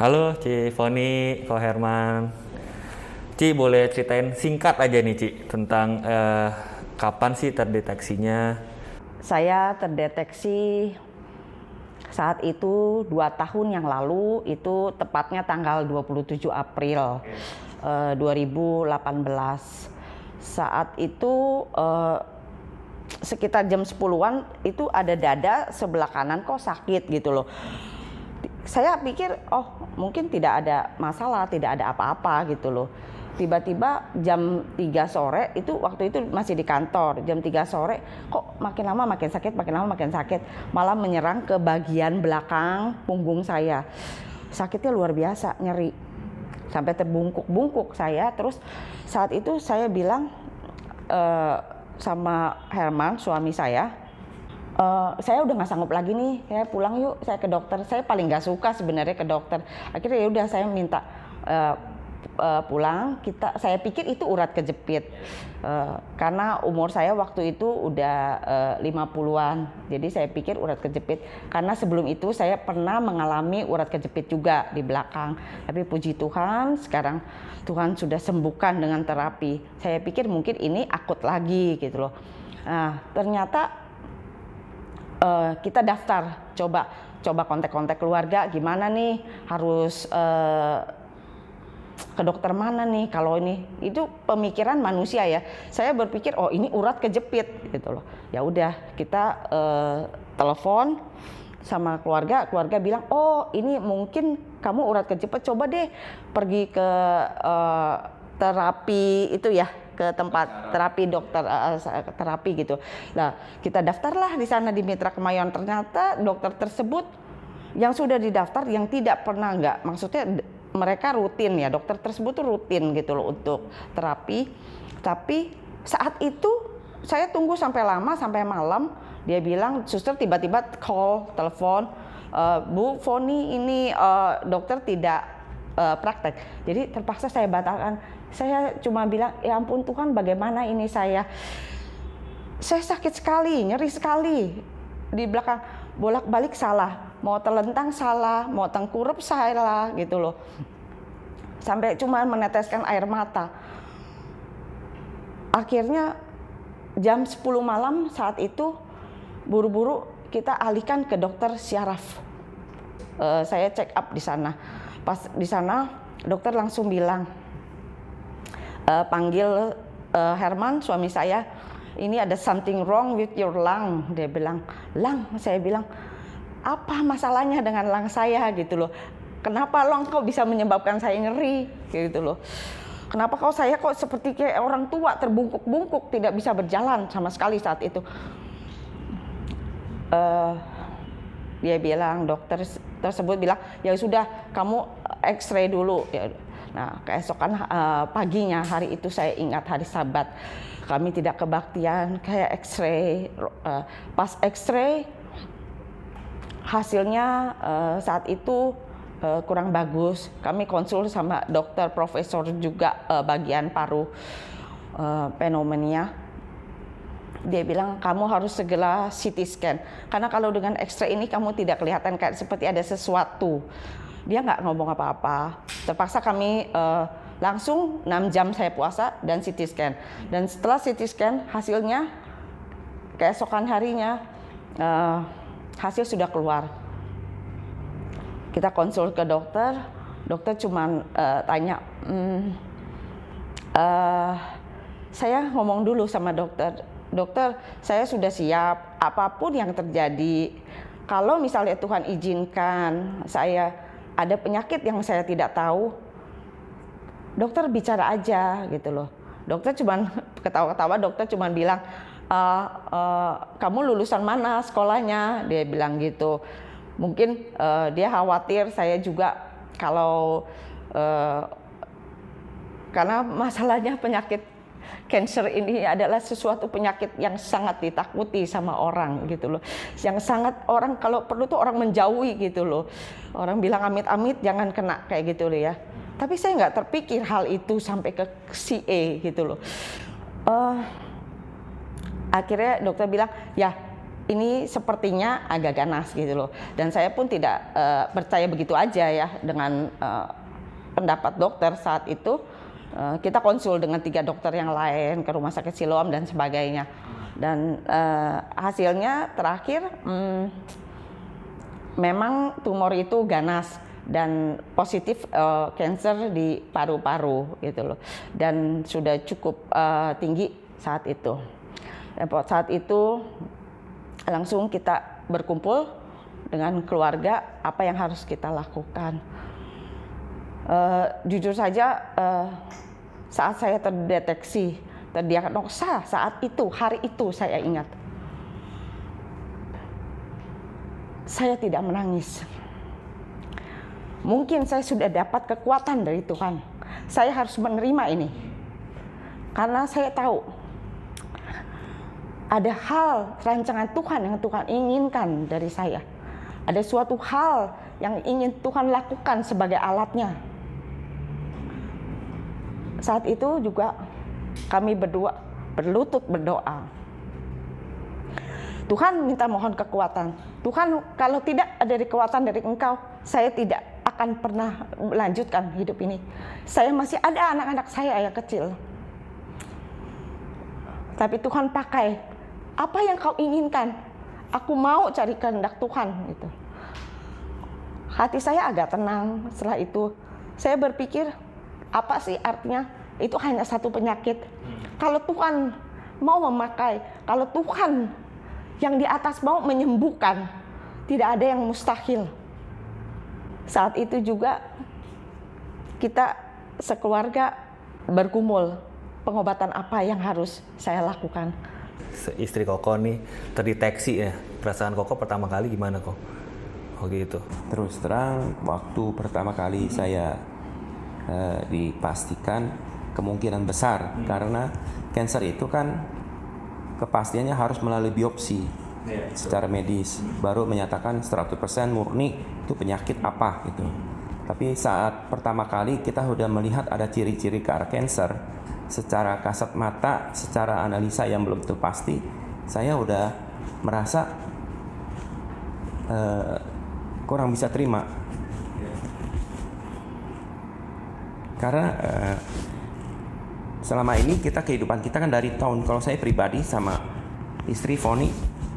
Halo Ci Foni, Ko Herman. Ci boleh ceritain singkat aja nih Ci tentang eh, kapan sih terdeteksinya? Saya terdeteksi saat itu dua tahun yang lalu itu tepatnya tanggal 27 April eh, 2018. Saat itu eh, sekitar jam 10-an itu ada dada sebelah kanan kok sakit gitu loh. Saya pikir oh mungkin tidak ada masalah, tidak ada apa-apa gitu loh. Tiba-tiba jam 3 sore itu waktu itu masih di kantor. Jam 3 sore kok makin lama makin sakit, makin lama makin sakit. Malah menyerang ke bagian belakang punggung saya. Sakitnya luar biasa, nyeri. Sampai terbungkuk-bungkuk saya. Terus saat itu saya bilang eh, sama Herman suami saya uh, saya udah nggak sanggup lagi nih. Saya pulang yuk saya ke dokter. Saya paling nggak suka sebenarnya ke dokter. Akhirnya ya udah saya minta uh, uh, pulang. Kita saya pikir itu urat kejepit. Uh, karena umur saya waktu itu udah uh, 50-an jadi saya pikir urat kejepit. Karena sebelum itu saya pernah mengalami urat kejepit juga di belakang. Tapi puji Tuhan sekarang Tuhan sudah sembuhkan dengan terapi. Saya pikir mungkin ini akut lagi gitu loh. Nah ternyata uh, kita daftar. Coba coba kontak-kontak keluarga gimana nih? Harus uh, ke dokter mana nih? Kalau ini itu pemikiran manusia ya. Saya berpikir oh ini urat kejepit gitu loh. Ya udah kita uh, telepon sama keluarga. Keluarga bilang oh ini mungkin kamu urat kejepit. Coba deh pergi ke uh, terapi itu ya ke tempat terapi dokter uh, terapi gitu. Nah, kita daftarlah di sana di Mitra Kemayoran. Ternyata dokter tersebut yang sudah didaftar yang tidak pernah nggak maksudnya mereka rutin ya dokter tersebut tuh rutin gitu loh untuk terapi. Tapi saat itu saya tunggu sampai lama sampai malam dia bilang suster tiba-tiba call telepon uh, Bu Foni ini uh, dokter tidak uh, praktek. Jadi terpaksa saya batalkan saya cuma bilang, ya ampun Tuhan bagaimana ini saya. Saya sakit sekali, nyeri sekali. Di belakang bolak-balik salah. Mau telentang salah, mau tengkurup salah gitu loh. Sampai cuma meneteskan air mata. Akhirnya jam 10 malam saat itu buru-buru kita alihkan ke dokter syaraf. Uh, saya check up di sana. Pas di sana dokter langsung bilang, uh, panggil uh, Herman suami saya ini ada something wrong with your lung. Dia bilang lung? Saya bilang apa masalahnya dengan lung saya? Gitu loh. Kenapa lung kok bisa menyebabkan saya nyeri gitu loh. Kenapa kok saya kok seperti kayak orang tua terbungkuk-bungkuk tidak bisa berjalan sama sekali saat itu? Uh, dia bilang dokter tersebut bilang ya sudah kamu X-ray dulu. Ya Nah, keesokan uh, paginya hari itu saya ingat hari Sabat. Kami tidak kebaktian kayak X-ray. Uh, pas X-ray hasilnya uh, saat itu uh, kurang bagus. Kami konsul sama dokter profesor juga uh, bagian paru uh, pneumonia. Dia bilang kamu harus segera CT scan karena kalau dengan X-ray ini kamu tidak kelihatan kayak seperti ada sesuatu dia nggak ngomong apa-apa. Terpaksa kami uh, langsung 6 jam saya puasa dan CT scan. Dan setelah CT scan hasilnya keesokan harinya uh, hasil sudah keluar. Kita konsul ke dokter, dokter cuma uh, tanya, mm, uh, saya ngomong dulu sama dokter, dokter saya sudah siap apa pun yang terjadi. Kalau misalnya Tuhan izinkan saya ada penyakit yang saya tidak tahu, dokter bicara aja gitu loh. Dokter cuma ketawa-ketawa, dokter cuma bilang, e, e, kamu lulusan mana sekolahnya? Dia bilang gitu. Mungkin uh, dia khawatir saya juga kalau uh, karena masalahnya penyakit cancer ini adalah sesuatu penyakit yang sangat ditakuti sama orang gitu loh. Yang sangat orang kalau perlu tuh orang menjauhi gitu loh. Orang bilang amit-amit jangan kena kayak gitu loh ya. Tapi saya nggak terpikir hal itu sampai ke CA gitu loh. Uh, akhirnya dokter bilang ya ini sepertinya agak ganas gitu loh. Dan saya pun tidak uh, percaya begitu aja ya dengan uh, pendapat dokter saat itu. Uh, kita konsul dengan tiga dokter yang lain ke rumah sakit Siloam dan sebagainya. Dan uh, hasilnya terakhir, hmm, memang tumor itu ganas dan positif uh, cancer di paru-paru gitu loh dan sudah cukup uh, tinggi saat itu. Saat itu langsung kita berkumpul dengan keluarga apa yang harus kita lakukan. Uh, jujur saja uh, saat saya terdeteksi terdiagnosa saat itu hari itu saya ingat saya tidak menangis Mungkin saya sudah dapat kekuatan dari Tuhan. Saya harus menerima ini. Karena saya tahu ada hal rancangan Tuhan yang Tuhan inginkan dari saya. Ada suatu hal yang ingin Tuhan lakukan sebagai alatnya. Saat itu juga kami berdua berlutut berdoa. Tuhan minta mohon kekuatan. Tuhan kalau tidak ada kekuatan dari engkau, saya tidak akan pernah melanjutkan hidup ini. Saya masih ada anak-anak saya yang kecil. Tapi Tuhan pakai apa yang kau inginkan. Aku mau cari kehendak Tuhan gitu. Hati saya agak tenang setelah itu. Saya berpikir apa sih artinya? Itu hanya satu penyakit. Kalau Tuhan mau memakai, kalau Tuhan yang di atas mau menyembuhkan, tidak ada yang mustahil saat itu juga kita sekeluarga berkumul pengobatan apa yang harus saya lakukan. Istri Koko nih terdeteksi ya perasaan Koko pertama kali gimana kok? Oh gitu. Terus terang waktu pertama kali saya uh, dipastikan kemungkinan besar hmm. karena cancer itu kan kepastiannya harus melalui biopsi yeah, secara medis baru menyatakan 100% murni itu penyakit apa gitu. Tapi saat pertama kali kita sudah melihat ada ciri-ciri ke arah cancer secara kasat mata, secara analisa yang belum tentu pasti, saya udah merasa uh, kurang bisa terima. Karena uh, selama ini kita kehidupan kita kan dari tahun kalau saya pribadi sama istri Foni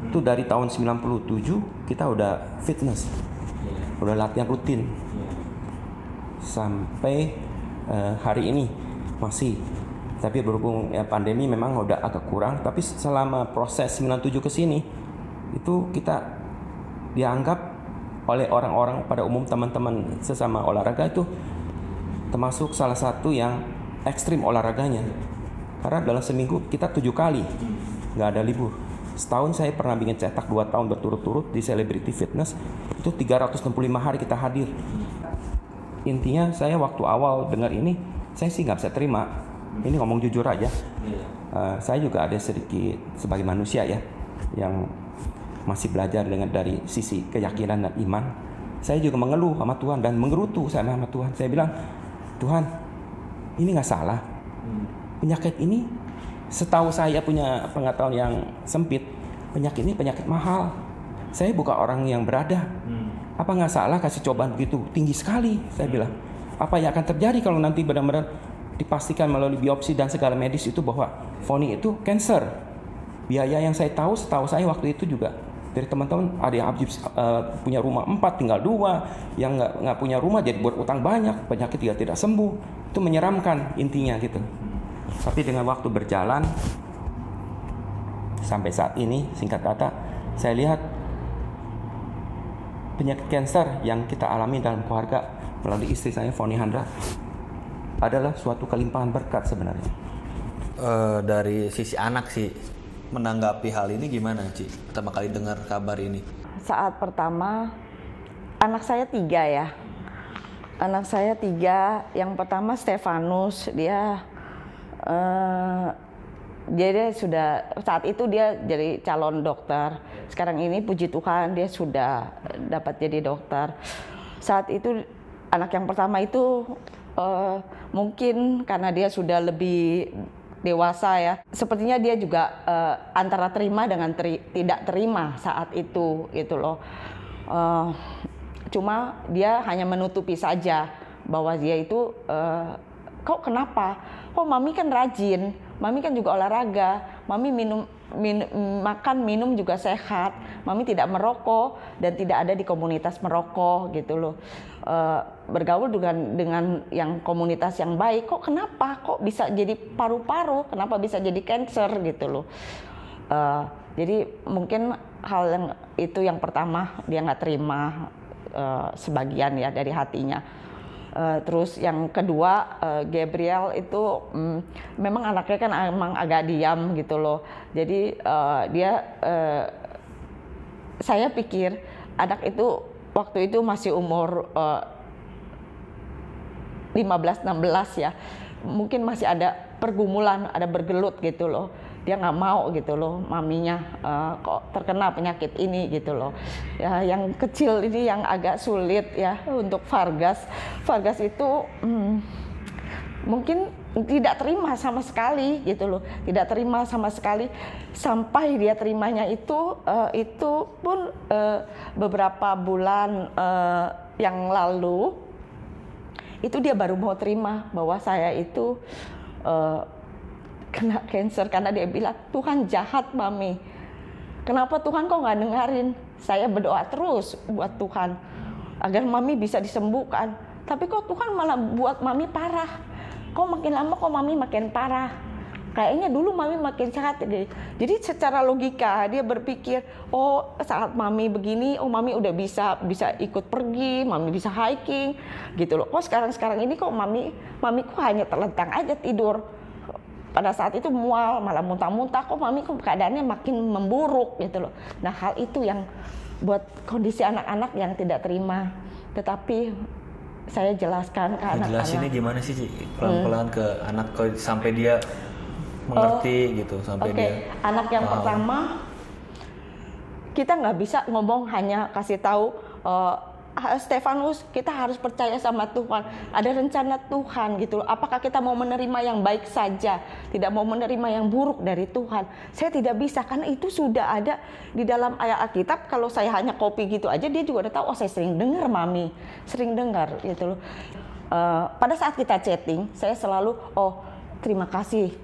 itu dari tahun 97 kita udah fitness yeah. udah latihan rutin yeah. sampai uh, hari ini masih tapi berhubung ya pandemi memang udah agak kurang tapi selama proses 97 ke sini itu kita dianggap oleh orang-orang pada umum teman-teman sesama olahraga itu termasuk salah satu yang ekstrim olahraganya karena dalam seminggu kita tujuh kali nggak ada libur Setahun saya pernah bikin cetak dua tahun berturut-turut di Celebrity Fitness itu 365 hari kita hadir. Intinya saya waktu awal dengar ini saya sih nggak bisa terima. Ini ngomong jujur aja. Uh, saya juga ada sedikit sebagai manusia ya yang masih belajar dengan dari sisi keyakinan dan iman. Saya juga mengeluh sama Tuhan dan mengerutu sama, sama Tuhan. Saya bilang, Tuhan, ini nggak salah. Penyakit ini setahu saya punya pengetahuan yang sempit, penyakit ini penyakit mahal. Saya bukan orang yang berada. Hmm. Apa nggak salah kasih cobaan begitu tinggi sekali? Saya hmm. bilang. Apa yang akan terjadi kalau nanti benar-benar dipastikan melalui biopsi dan segala medis itu bahwa Foni itu cancer. Biaya yang saya tahu, setahu saya waktu itu juga dari teman-teman ada yang abis, uh, punya rumah empat tinggal dua, yang nggak nggak punya rumah jadi buat utang banyak, penyakit juga tidak sembuh. Itu menyeramkan intinya gitu. Tapi dengan waktu berjalan sampai saat ini singkat kata saya lihat penyakit kanker yang kita alami dalam keluarga melalui istri saya Foni Handra adalah suatu kelimpahan berkat sebenarnya. Uh, dari sisi anak sih menanggapi hal ini gimana Ci? Pertama kali dengar kabar ini. Saat pertama anak saya tiga ya. Anak saya tiga. Yang pertama Stefanus dia uh, dia sudah saat itu dia jadi calon dokter. Sekarang ini puji Tuhan dia sudah dapat jadi dokter. Saat itu anak yang pertama itu uh, mungkin karena dia sudah lebih dewasa ya. Sepertinya dia juga uh, antara terima dengan teri tidak terima saat itu gitu loh. Uh, cuma dia hanya menutupi saja bahwa dia itu uh, kok kenapa? Kok mami kan rajin, mami kan juga olahraga, mami minum min, makan minum juga sehat, mami tidak merokok dan tidak ada di komunitas merokok gitu loh. Uh, bergaul dengan dengan yang komunitas yang baik, kok kenapa? Kok bisa jadi paru-paru? Kenapa bisa jadi cancer gitu loh? Uh, jadi mungkin hal yang itu yang pertama dia nggak terima uh, sebagian ya dari hatinya Uh, terus yang kedua uh, Gabriel itu um, memang anaknya kan emang agak diam gitu loh. Jadi uh, dia uh, saya pikir anak itu waktu itu masih umur uh, 15 16 ya. Mungkin masih ada pergumulan, ada bergelut gitu loh dia nggak mau gitu loh maminya uh, kok terkena penyakit ini gitu loh. Ya yang kecil ini yang agak sulit ya untuk Vargas. Vargas itu hmm, mungkin tidak terima sama sekali gitu loh tidak terima sama sekali. Sampai dia terimanya itu uh, itu pun uh, beberapa bulan uh, yang lalu itu dia baru mau terima bahwa saya itu uh, kena cancer karena dia bilang Tuhan jahat mami. Kenapa Tuhan kok nggak dengerin? Saya berdoa terus buat Tuhan agar mami bisa disembuhkan. Tapi kok Tuhan malah buat mami parah? Kok makin lama kok mami makin parah? Kayaknya dulu mami makin sehat jadi secara logika dia berpikir oh saat mami begini oh mami udah bisa bisa ikut pergi mami bisa hiking gitu loh. Kok sekarang sekarang ini kok mami mami kok hanya terlentang aja tidur pada saat itu mual malah muntah-muntah kok mami kok keadaannya makin memburuk gitu loh nah hal itu yang buat kondisi anak-anak yang tidak terima tetapi saya jelaskan ke anak-anak jelasinnya gimana sih Ci? pelan-pelan hmm. ke anak sampai dia mengerti oh, gitu sampai okay. dia anak yang paham. pertama kita nggak bisa ngomong hanya kasih tahu uh, Stefanus kita harus percaya sama Tuhan. Ada rencana Tuhan gitu apakah kita mau menerima yang baik saja? Tidak mau menerima yang buruk dari Tuhan. Saya tidak bisa karena itu sudah ada di dalam ayat Alkitab. Kalau saya hanya kopi gitu aja dia juga udah tahu oh saya sering dengar mami. Sering dengar gitu loh. Uh, pada saat kita chatting saya selalu oh terima kasih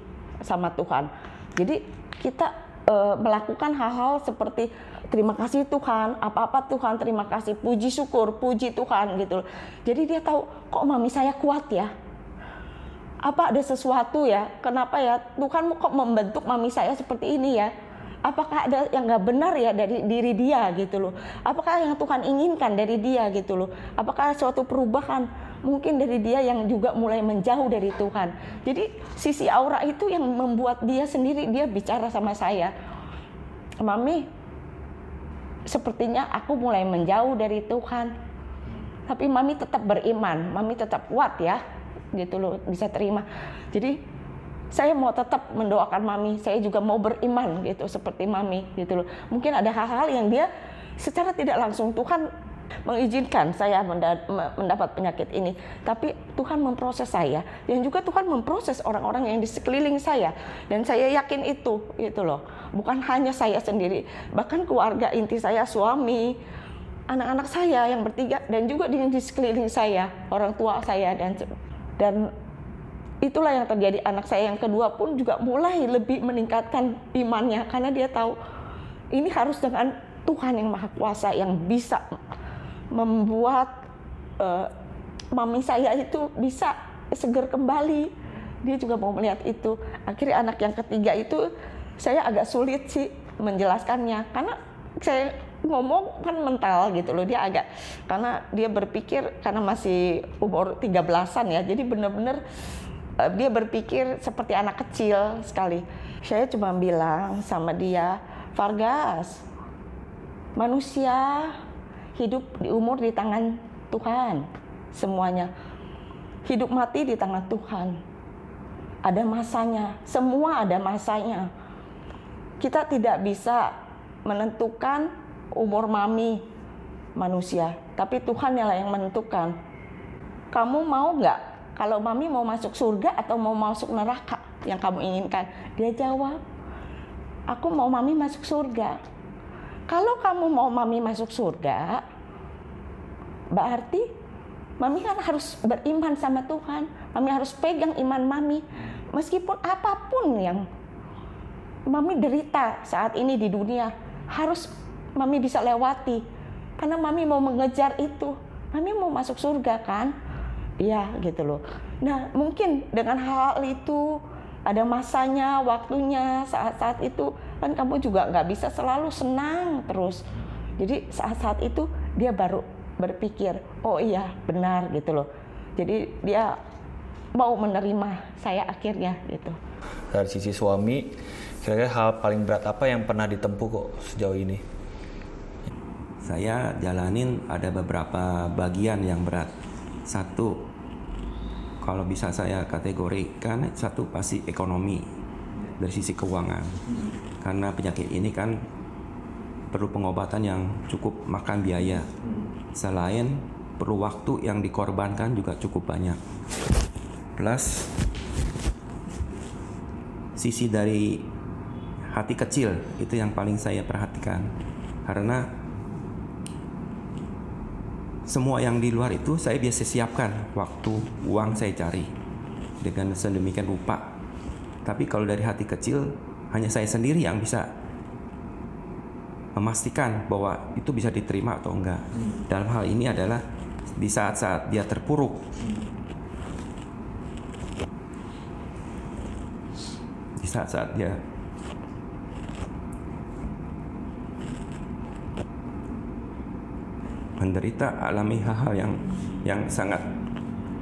sama Tuhan. Jadi kita uh, melakukan hal-hal seperti terima kasih Tuhan, apa-apa Tuhan, terima kasih, puji syukur, puji Tuhan gitu. Jadi dia tahu kok mami saya kuat ya. Apa ada sesuatu ya? Kenapa ya Tuhan kok membentuk mami saya seperti ini ya? Apakah ada yang nggak benar ya dari diri dia gitu loh? Apakah yang Tuhan inginkan dari dia gitu loh? Apakah suatu perubahan mungkin dari dia yang juga mulai menjauh dari Tuhan? Jadi sisi aura itu yang membuat dia sendiri dia bicara sama saya, mami sepertinya aku mulai menjauh dari Tuhan. Tapi mami tetap beriman, mami tetap kuat ya, gitu loh, bisa terima. Jadi saya mau tetap mendoakan mami, saya juga mau beriman gitu seperti mami gitu loh. Mungkin ada hal-hal yang dia secara tidak langsung Tuhan mengizinkan saya mendapat penyakit ini. Tapi Tuhan memproses saya dan juga Tuhan memproses orang-orang yang di sekeliling saya dan saya yakin itu itu loh. Bukan hanya saya sendiri, bahkan keluarga inti saya, suami, anak-anak saya yang bertiga dan juga di, di sekeliling saya, orang tua saya dan dan itulah yang terjadi anak saya yang kedua pun juga mulai lebih meningkatkan imannya karena dia tahu ini harus dengan Tuhan yang maha kuasa yang bisa membuat uh, mami saya itu bisa seger kembali. Dia juga mau melihat itu. Akhirnya anak yang ketiga itu saya agak sulit sih menjelaskannya karena saya ngomong kan mental gitu loh dia agak karena dia berpikir karena masih umur 13-an ya jadi benar-benar uh, dia berpikir seperti anak kecil sekali saya cuma bilang sama dia Vargas manusia hidup di umur di tangan Tuhan. Semuanya. Hidup mati di tangan Tuhan. Ada masanya. Semua ada masanya. Kita tidak bisa menentukan umur mami manusia tapi Tuhan yang yang menentukan. Kamu mau nggak? Kalau mami mau masuk surga atau mau masuk neraka yang kamu inginkan? Dia jawab, aku mau mami masuk surga. Kalau kamu mau mami masuk surga, berarti mami kan harus beriman sama Tuhan. Mami harus pegang iman mami. Meskipun apa pun yang mami derita saat ini di dunia, harus mami bisa lewati. Karena mami mau mengejar itu. Mami mau masuk surga kan? Iya gitu loh. Nah mungkin dengan hal itu ada masanya, waktunya, saat-saat itu kan kamu juga nggak bisa selalu senang terus. Jadi saat-saat itu dia baru berpikir, oh iya benar gitu loh. Jadi dia mau menerima saya akhirnya gitu. Dari sisi suami, kira-kira hal paling berat apa yang pernah ditempuh kok sejauh ini? Saya jalanin ada beberapa bagian yang berat. Satu, kalau bisa saya kategorikan, satu pasti ekonomi dari sisi keuangan. Karena penyakit ini kan perlu pengobatan yang cukup makan biaya. Selain perlu waktu yang dikorbankan juga cukup banyak. Plus sisi dari hati kecil itu yang paling saya perhatikan. Karena semua yang di luar itu saya biasa siapkan waktu uang saya cari dengan sedemikian rupa. Tapi kalau dari hati kecil hanya saya sendiri yang bisa memastikan bahwa itu bisa diterima atau enggak. Dalam hal ini adalah di saat-saat dia terpuruk. Di saat-saat dia menderita alami hal-hal yang yang sangat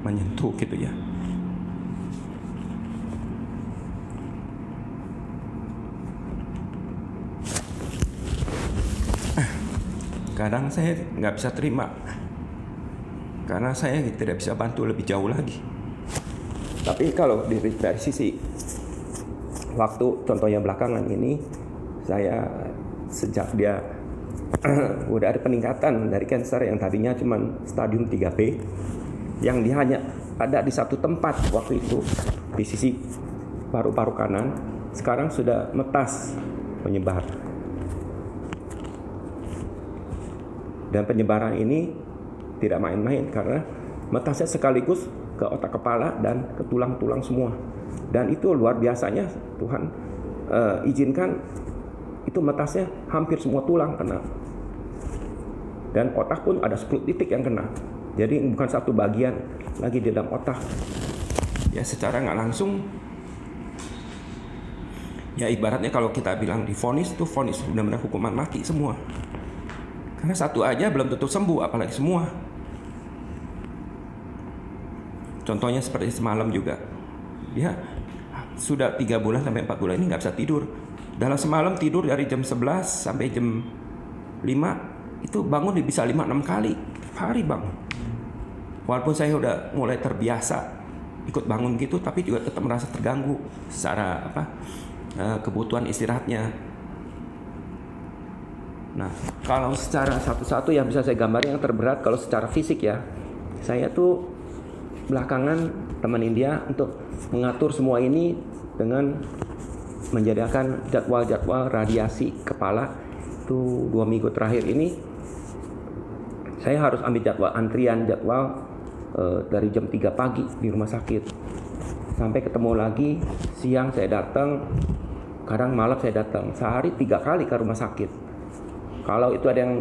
menyentuh gitu ya. Kadang saya nggak bisa terima karena saya tidak bisa bantu lebih jauh lagi. Tapi kalau dari, dari sisi waktu contohnya belakangan ini saya sejak dia udah ada peningkatan dari cancer yang tadinya cuma stadium 3B yang dia hanya ada di satu tempat waktu itu di sisi paru-paru kanan sekarang sudah metas menyebar dan penyebaran ini tidak main-main karena metasnya sekaligus ke otak kepala dan ke tulang-tulang semua. Dan itu luar biasanya Tuhan uh, izinkan itu metasnya hampir semua tulang kena. Dan otak pun ada 10 titik yang kena. Jadi bukan satu bagian lagi di dalam otak. Ya secara nggak langsung ya ibaratnya kalau kita bilang difonis itu fonis benar-benar hukuman mati semua karena satu aja belum tentu sembuh, apalagi semua. Contohnya seperti semalam juga, dia sudah tiga bulan sampai empat bulan ini nggak bisa tidur. Dalam semalam tidur dari jam 11 sampai jam 5 itu bangun bisa 5-6 kali hari bangun. Walaupun saya udah mulai terbiasa ikut bangun gitu, tapi juga tetap merasa terganggu secara apa eh, kebutuhan istirahatnya Nah, kalau secara satu-satu yang bisa saya gambarkan yang terberat kalau secara fisik ya, saya tuh belakangan teman India untuk mengatur semua ini dengan menjadikan jadwal-jadwal radiasi kepala. Itu dua minggu terakhir ini saya harus ambil jadwal antrian jadwal e, dari jam 3 pagi di rumah sakit. Sampai ketemu lagi siang saya datang kadang malam saya datang. Sehari tiga kali ke rumah sakit kalau itu ada yang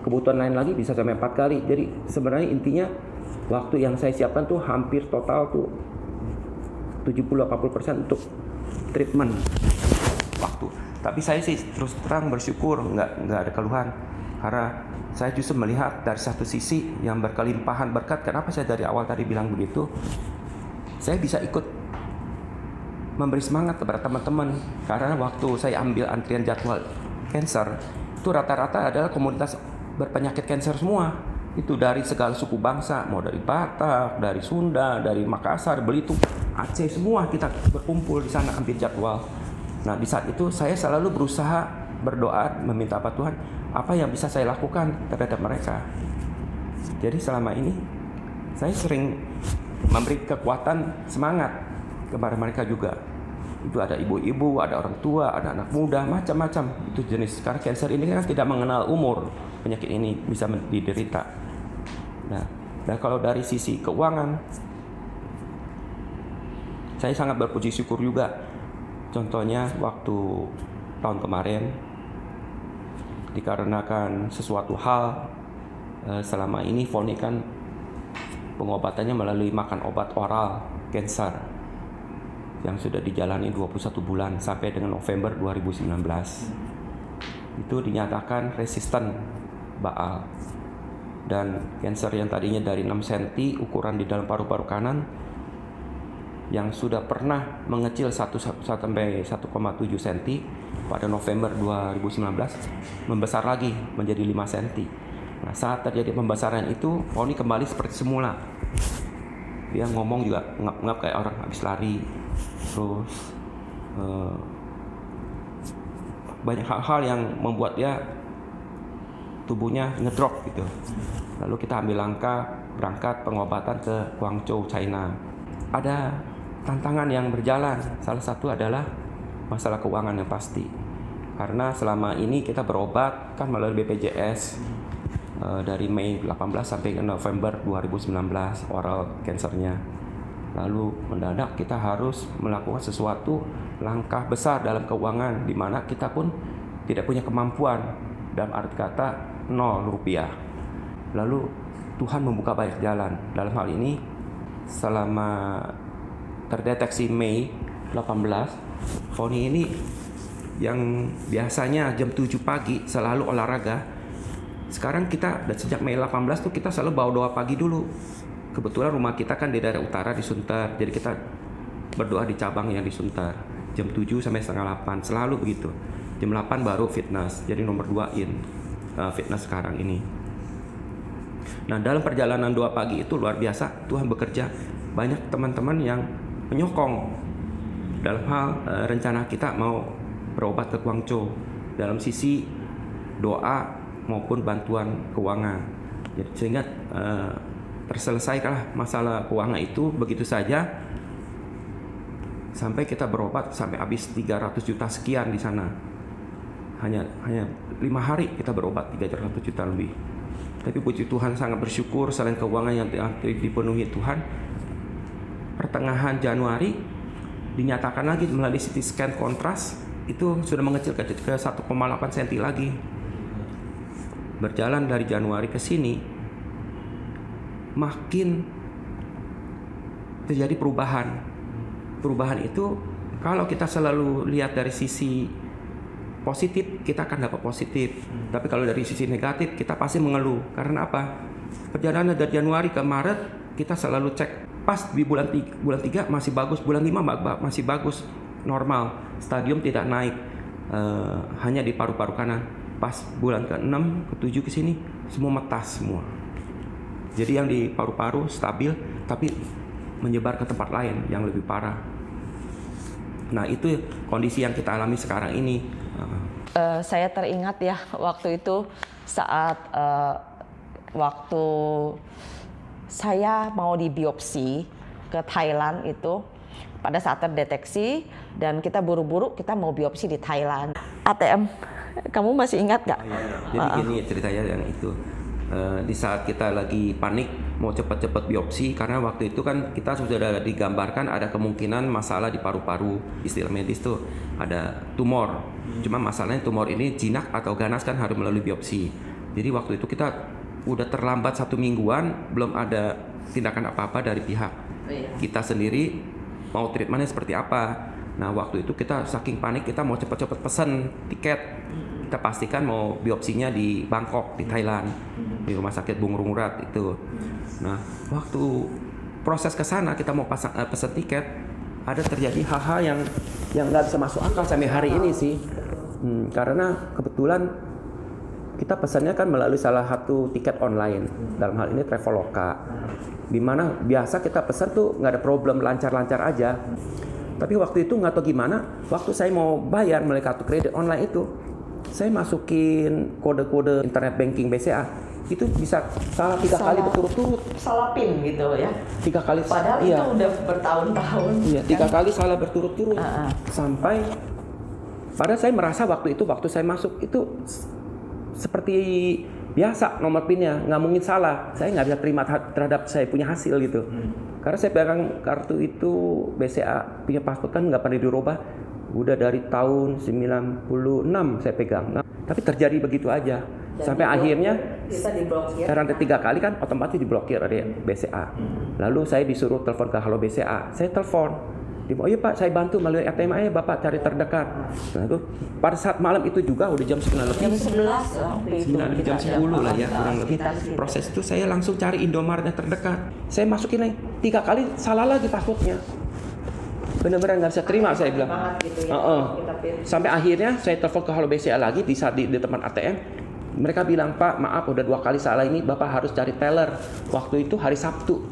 kebutuhan lain lagi bisa sampai empat kali. Jadi sebenarnya intinya waktu yang saya siapkan tuh hampir total tuh 70-80% untuk treatment waktu. Tapi saya sih terus terang bersyukur nggak nggak ada keluhan karena saya justru melihat dari satu sisi yang berkelimpahan berkat. Kenapa saya dari awal tadi bilang begitu? Saya bisa ikut memberi semangat kepada teman-teman karena waktu saya ambil antrian jadwal cancer itu rata-rata adalah komunitas berpenyakit kanker semua itu dari segala suku bangsa mau dari Batak, dari Sunda, dari Makassar, Belitung, Aceh semua kita berkumpul di sana ambil jadwal. Nah di saat itu saya selalu berusaha berdoa meminta apa Tuhan apa yang bisa saya lakukan terhadap mereka. Jadi selama ini saya sering memberi kekuatan semangat kepada mereka juga itu ada ibu-ibu, ada orang tua, ada anak muda, macam-macam itu jenis. Karena cancer ini kan tidak mengenal umur penyakit ini bisa diderita. Nah, dan kalau dari sisi keuangan, saya sangat berpuji syukur juga. Contohnya waktu tahun kemarin, dikarenakan sesuatu hal eh, selama ini Foni kan pengobatannya melalui makan obat oral cancer yang sudah dijalani 21 bulan sampai dengan November 2019 itu dinyatakan resisten baal dan cancer yang tadinya dari 6 cm ukuran di dalam paru-paru kanan yang sudah pernah mengecil 1 sampai 1,7 cm pada November 2019 membesar lagi menjadi 5 cm. Nah, saat terjadi pembesaran itu, Poni kembali seperti semula. Dia ngomong juga ngap-ngap kayak orang habis lari. Terus uh, banyak hal-hal yang membuat dia tubuhnya ngedrop gitu. Lalu kita ambil langkah berangkat pengobatan ke Guangzhou, China. Ada tantangan yang berjalan. Salah satu adalah masalah keuangan yang pasti. Karena selama ini kita berobat kan melalui BPJS uh, dari Mei 18 sampai November 2019 oral cancernya. Lalu mendadak kita harus melakukan sesuatu langkah besar dalam keuangan di mana kita pun tidak punya kemampuan dalam arti kata nol rupiah. Lalu Tuhan membuka banyak jalan. Dalam hal ini selama terdeteksi Mei 18 Foni ini yang biasanya jam 7 pagi selalu olahraga sekarang kita dan sejak Mei 18 tuh kita selalu bawa doa pagi dulu kebetulan rumah kita kan di daerah utara di Sunter. Jadi kita berdoa di cabang yang di Sunter. Jam 7 sampai setengah 8 selalu begitu. Jam 8 baru fitness. Jadi nomor 2 in uh, fitness sekarang ini. Nah dalam perjalanan doa pagi itu luar biasa Tuhan bekerja. Banyak teman-teman yang menyokong dalam hal uh, rencana kita mau berobat ke Guangzhou. Dalam sisi doa maupun bantuan keuangan. Jadi sehingga uh, terselesaikanlah masalah keuangan itu begitu saja sampai kita berobat sampai habis 300 juta sekian di sana. Hanya hanya lima hari kita berobat 300 juta lebih. Tapi puji Tuhan sangat bersyukur selain keuangan yang dipenuhi Tuhan, pertengahan Januari dinyatakan lagi melalui CT scan kontras itu sudah mengecil ke 1,8 cm lagi. Berjalan dari Januari ke sini makin terjadi perubahan. Perubahan itu kalau kita selalu lihat dari sisi positif kita akan dapat positif. Tapi kalau dari sisi negatif kita pasti mengeluh. Karena apa? Perjalanan dari Januari ke Maret kita selalu cek pas di bulan tiga, bulan 3 masih bagus, bulan 5 masih bagus, normal, stadium tidak naik, uh, hanya di paru-paru kanan. Pas bulan ke-6, ke-7 ke sini semua metas semua. Jadi yang di paru-paru stabil tapi menyebar ke tempat lain yang lebih parah. Nah, itu kondisi yang kita alami sekarang ini. Uh, saya teringat ya waktu itu saat uh, waktu saya mau di biopsi ke Thailand itu pada saat terdeteksi dan kita buru-buru kita mau biopsi di Thailand. ATM, kamu masih ingat nggak? Jadi uh, gini ceritanya yang itu. Uh, di saat kita lagi panik mau cepat-cepat biopsi karena waktu itu kan kita sudah digambarkan ada kemungkinan masalah di paru-paru istilah medis tuh ada tumor. Cuma masalahnya tumor ini jinak atau ganas kan harus melalui biopsi. Jadi waktu itu kita udah terlambat satu mingguan belum ada tindakan apa-apa dari pihak oh, iya. kita sendiri mau treatmentnya seperti apa nah waktu itu kita saking panik kita mau cepat-cepat pesan tiket. Kita pastikan mau biopsinya di Bangkok di Thailand di rumah sakit Bung Rungrat itu. Nah waktu proses ke sana kita mau pasang uh, pesan tiket ada terjadi hal-hal yang yang nggak bisa masuk akal sampai hari ini sih. Hmm, karena kebetulan kita pesannya kan melalui salah satu tiket online. Dalam hal ini Traveloka. Di mana biasa kita pesan tuh nggak ada problem lancar-lancar aja tapi waktu itu nggak tahu gimana waktu saya mau bayar melalui kartu kredit online itu saya masukin kode-kode internet banking BCA itu bisa salah tiga Salah. kali berturut-turut salah pin gitu ya. tiga kali Padahal iya itu udah bertahun-tahun. iya tiga kan? kali salah berturut-turut ah. sampai padahal saya merasa waktu itu waktu saya masuk itu seperti biasa nomor pinnya nggak mungkin salah saya nggak bisa terima terha- terhadap saya punya hasil gitu karena saya pegang kartu itu BCA punya paspor kan nggak pernah dirubah udah dari tahun 96 saya pegang Nah, tapi terjadi begitu aja sampai akhirnya diblokir. rantai tiga kali kan otomatis diblokir oleh BCA. Lalu saya disuruh telepon ke Halo BCA. Saya telepon. Dia bilang, oh iya Pak, saya bantu melalui ATM aja Bapak cari terdekat. Nah itu pada saat malam itu juga udah jam 9 lebih. Jam 11 lah waktu itu. 9 jam kita 10 lah ya kurang lebih. Proses itu saya langsung cari Indomaret yang terdekat. Saya masukin lagi tiga kali salah lagi passwordnya. Benar-benar nggak bisa terima saya bilang. gitu ya. Sampai akhirnya saya telepon ke Halo BCA lagi di saat di, di ATM. Mereka bilang Pak maaf udah dua kali salah ini Bapak harus cari teller. Waktu itu hari Sabtu.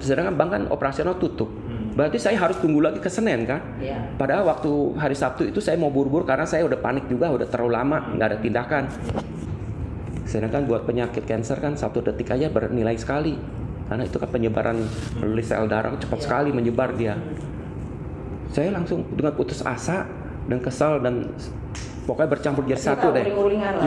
Sedangkan bank kan operasional tutup. Berarti saya harus tunggu lagi ke Senin kan? Iya. Padahal waktu hari Sabtu itu saya mau buru-buru karena saya udah panik juga, udah terlalu lama nggak ada tindakan. Sedangkan buat penyakit cancer kan satu detik aja bernilai sekali. Karena itu kan penyebaran melalui sel darah cepat sekali menyebar dia. Saya langsung dengan putus asa dan kesal dan pokoknya bercampur jadi satu deh.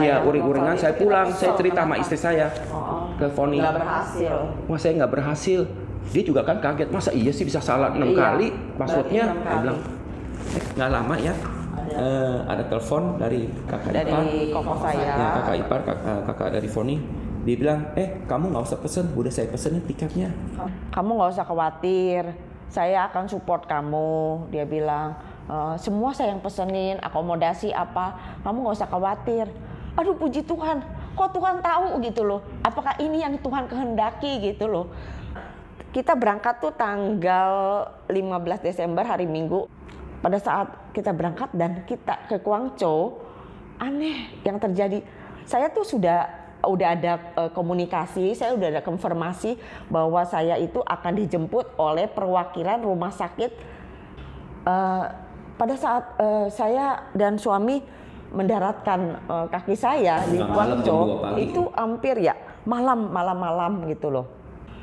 Iya, ya. uring-uringan. Saya pulang, saya cerita sama istri saya Oh, ke Foni. nggak berhasil. Wah saya nggak berhasil. Dia juga kan kaget masa iya sih bisa salah enam Iya, kali passwordnya. kali. bilang eh, nggak lama ya. Eh, ada telepon dari kakak Dari ipar. koko saya. Ya, kakak ipar, kakak, kakak dari Foni. Dia bilang, eh kamu nggak usah pesen, udah saya pesenin tiketnya. Kamu nggak usah khawatir, saya akan support kamu. Dia bilang, "Eh, semua saya yang pesenin, akomodasi apa, kamu nggak usah khawatir. Aduh puji Tuhan, kok Tuhan tahu gitu loh. Apakah ini yang Tuhan kehendaki gitu loh. Kita berangkat tuh tanggal 15 Desember hari Minggu. Pada saat kita berangkat dan kita ke Guangzhou, aneh yang terjadi. Saya tuh sudah udah ada eh, komunikasi, saya udah ada konfirmasi bahwa saya itu akan dijemput oleh perwakilan rumah sakit. Eh, pada saat eh, saya dan suami mendaratkan eh, kaki saya di Guangzhou, itu hampir ya malam malam-malam gitu loh.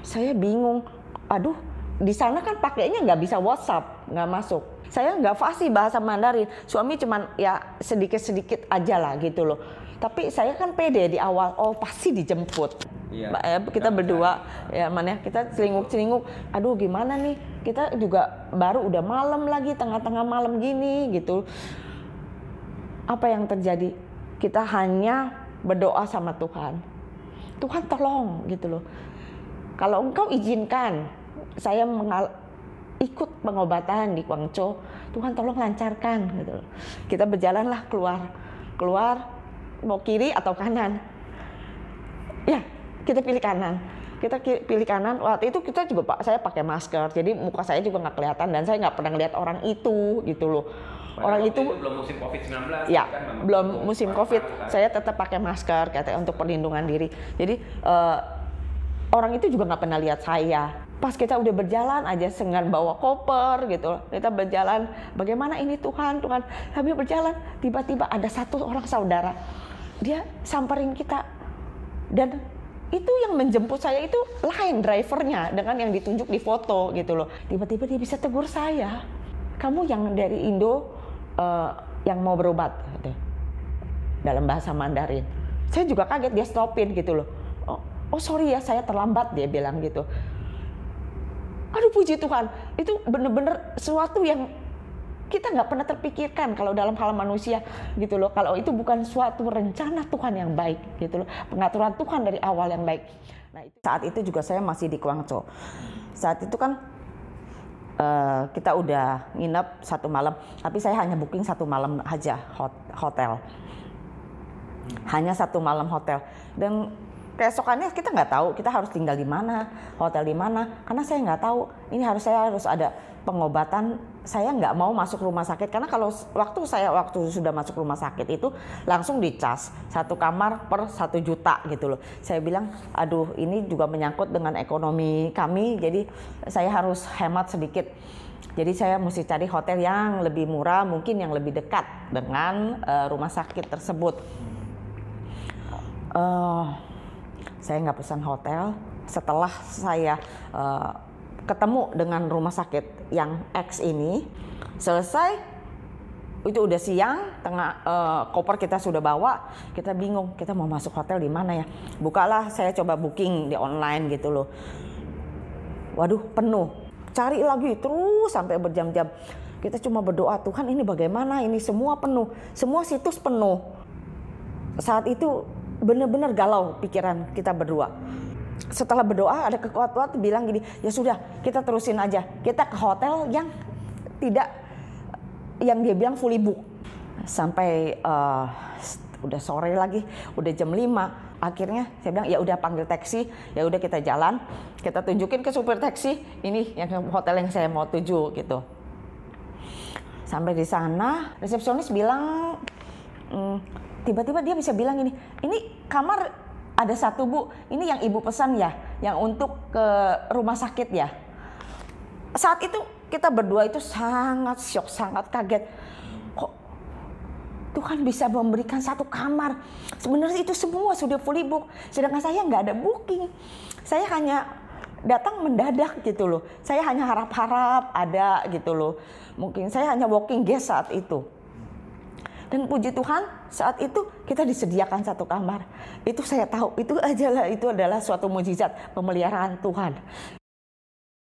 Saya bingung, aduh di sana kan pakainya nggak bisa WhatsApp, nggak masuk. Saya nggak fasih bahasa Mandarin, suami cuman ya sedikit-sedikit aja lah gitu loh. Tapi saya kan pede di awal, oh pasti dijemput. Iya. Eh, kita berdua ya mana kita celinguk-celinguk, aduh gimana nih? Kita juga baru udah malam lagi, tengah-tengah malam gini gitu. Apa yang terjadi? Kita hanya berdoa sama Tuhan. Tuhan tolong gitu loh. Kalau engkau izinkan saya mengal ikut pengobatan di Guangzhou, Tuhan tolong lancarkan gitu. Kita berjalanlah keluar, keluar mau kiri atau kanan. Ya, kita pilih kanan. Kita ki- pilih kanan. Waktu itu kita juga pak, saya pakai masker, jadi muka saya juga nggak kelihatan dan saya nggak pernah lihat orang itu gitu loh. Orang itu belum musim COVID-19. ya belum musim covid saya tetap pakai masker katanya untuk perlindungan diri jadi eh, orang itu juga nggak pernah lihat saya. Pas kita udah berjalan aja dengan bawa koper gitu. Kita berjalan bagaimana ini Tuhan? Tuhan sambil berjalan. Tiba-tiba ada satu orang saudara. Dia samperin kita. Dan itu yang menjemput saya itu lain drivernya dengan yang ditunjuk di foto gitu loh. Tiba-tiba dia bisa tegur saya. Kamu yang dari Indo eh, yang mau berobat gitu. dalam bahasa Mandarin. Saya juga kaget dia stopin gitu loh oh, sorry ya saya terlambat dia bilang gitu. Aduh puji Tuhan. Itu bener-bener sesuatu yang kita nggak pernah terpikirkan kalau dalam hal manusia gitu loh. Kalau itu bukan suatu rencana Tuhan yang baik gitu loh. Pengaturan Tuhan dari awal yang baik. Nah itu saat itu juga saya masih di Guangzhou. Saat itu kan eh, kita udah nginep satu malam tapi saya hanya booking satu malam aja hot- hotel. Hanya satu malam hotel. Dan keesokannya kita nggak tahu kita harus tinggal di mana hotel di mana karena saya nggak tahu. Ini harus saya harus ada pengobatan. Saya nggak mau masuk rumah sakit karena kalau waktu saya waktu sudah masuk rumah sakit itu langsung dicas. Satu kamar per satu juta gitu loh. Saya bilang aduh ini juga menyangkut dengan ekonomi kami jadi saya harus hemat sedikit. Jadi saya mesti cari hotel yang lebih murah mungkin yang lebih dekat dengan eh, rumah sakit tersebut. Eh, saya nggak pesan hotel. Setelah saya uh, ketemu dengan rumah sakit yang X ini, selesai itu udah siang, tengah uh, koper kita sudah bawa, kita bingung, kita mau masuk hotel di mana ya? Bukalah, saya coba booking di online gitu loh. Waduh, penuh. Cari lagi terus sampai berjam-jam. Kita cuma berdoa, Tuhan ini bagaimana? Ini semua penuh, semua situs penuh. Saat itu benar-benar galau pikiran kita berdua. Setelah berdoa ada kekuatan bilang gini, ya sudah kita terusin aja. Kita ke hotel yang tidak yang dia bilang fully book sampai uh, udah sore lagi, udah jam 5. Akhirnya saya bilang ya udah panggil taksi, ya udah kita jalan, kita tunjukin ke supir taksi ini yang hotel yang saya mau tuju gitu. Sampai di sana resepsionis bilang hmm, tiba-tiba dia bisa bilang ini, ini kamar ada satu bu, ini yang ibu pesan ya, yang untuk ke rumah sakit ya. Saat itu kita berdua itu sangat syok, sangat kaget. Kok Tuhan bisa memberikan satu kamar? Sebenarnya itu semua sudah fully book, sedangkan saya nggak ada booking. Saya hanya datang mendadak gitu loh. Saya hanya harap-harap ada gitu loh. Mungkin saya hanya walking guest saat itu. Dan puji Tuhan saat itu kita disediakan satu kamar. Itu saya tahu itu adalah itu adalah suatu mujizat pemeliharaan Tuhan.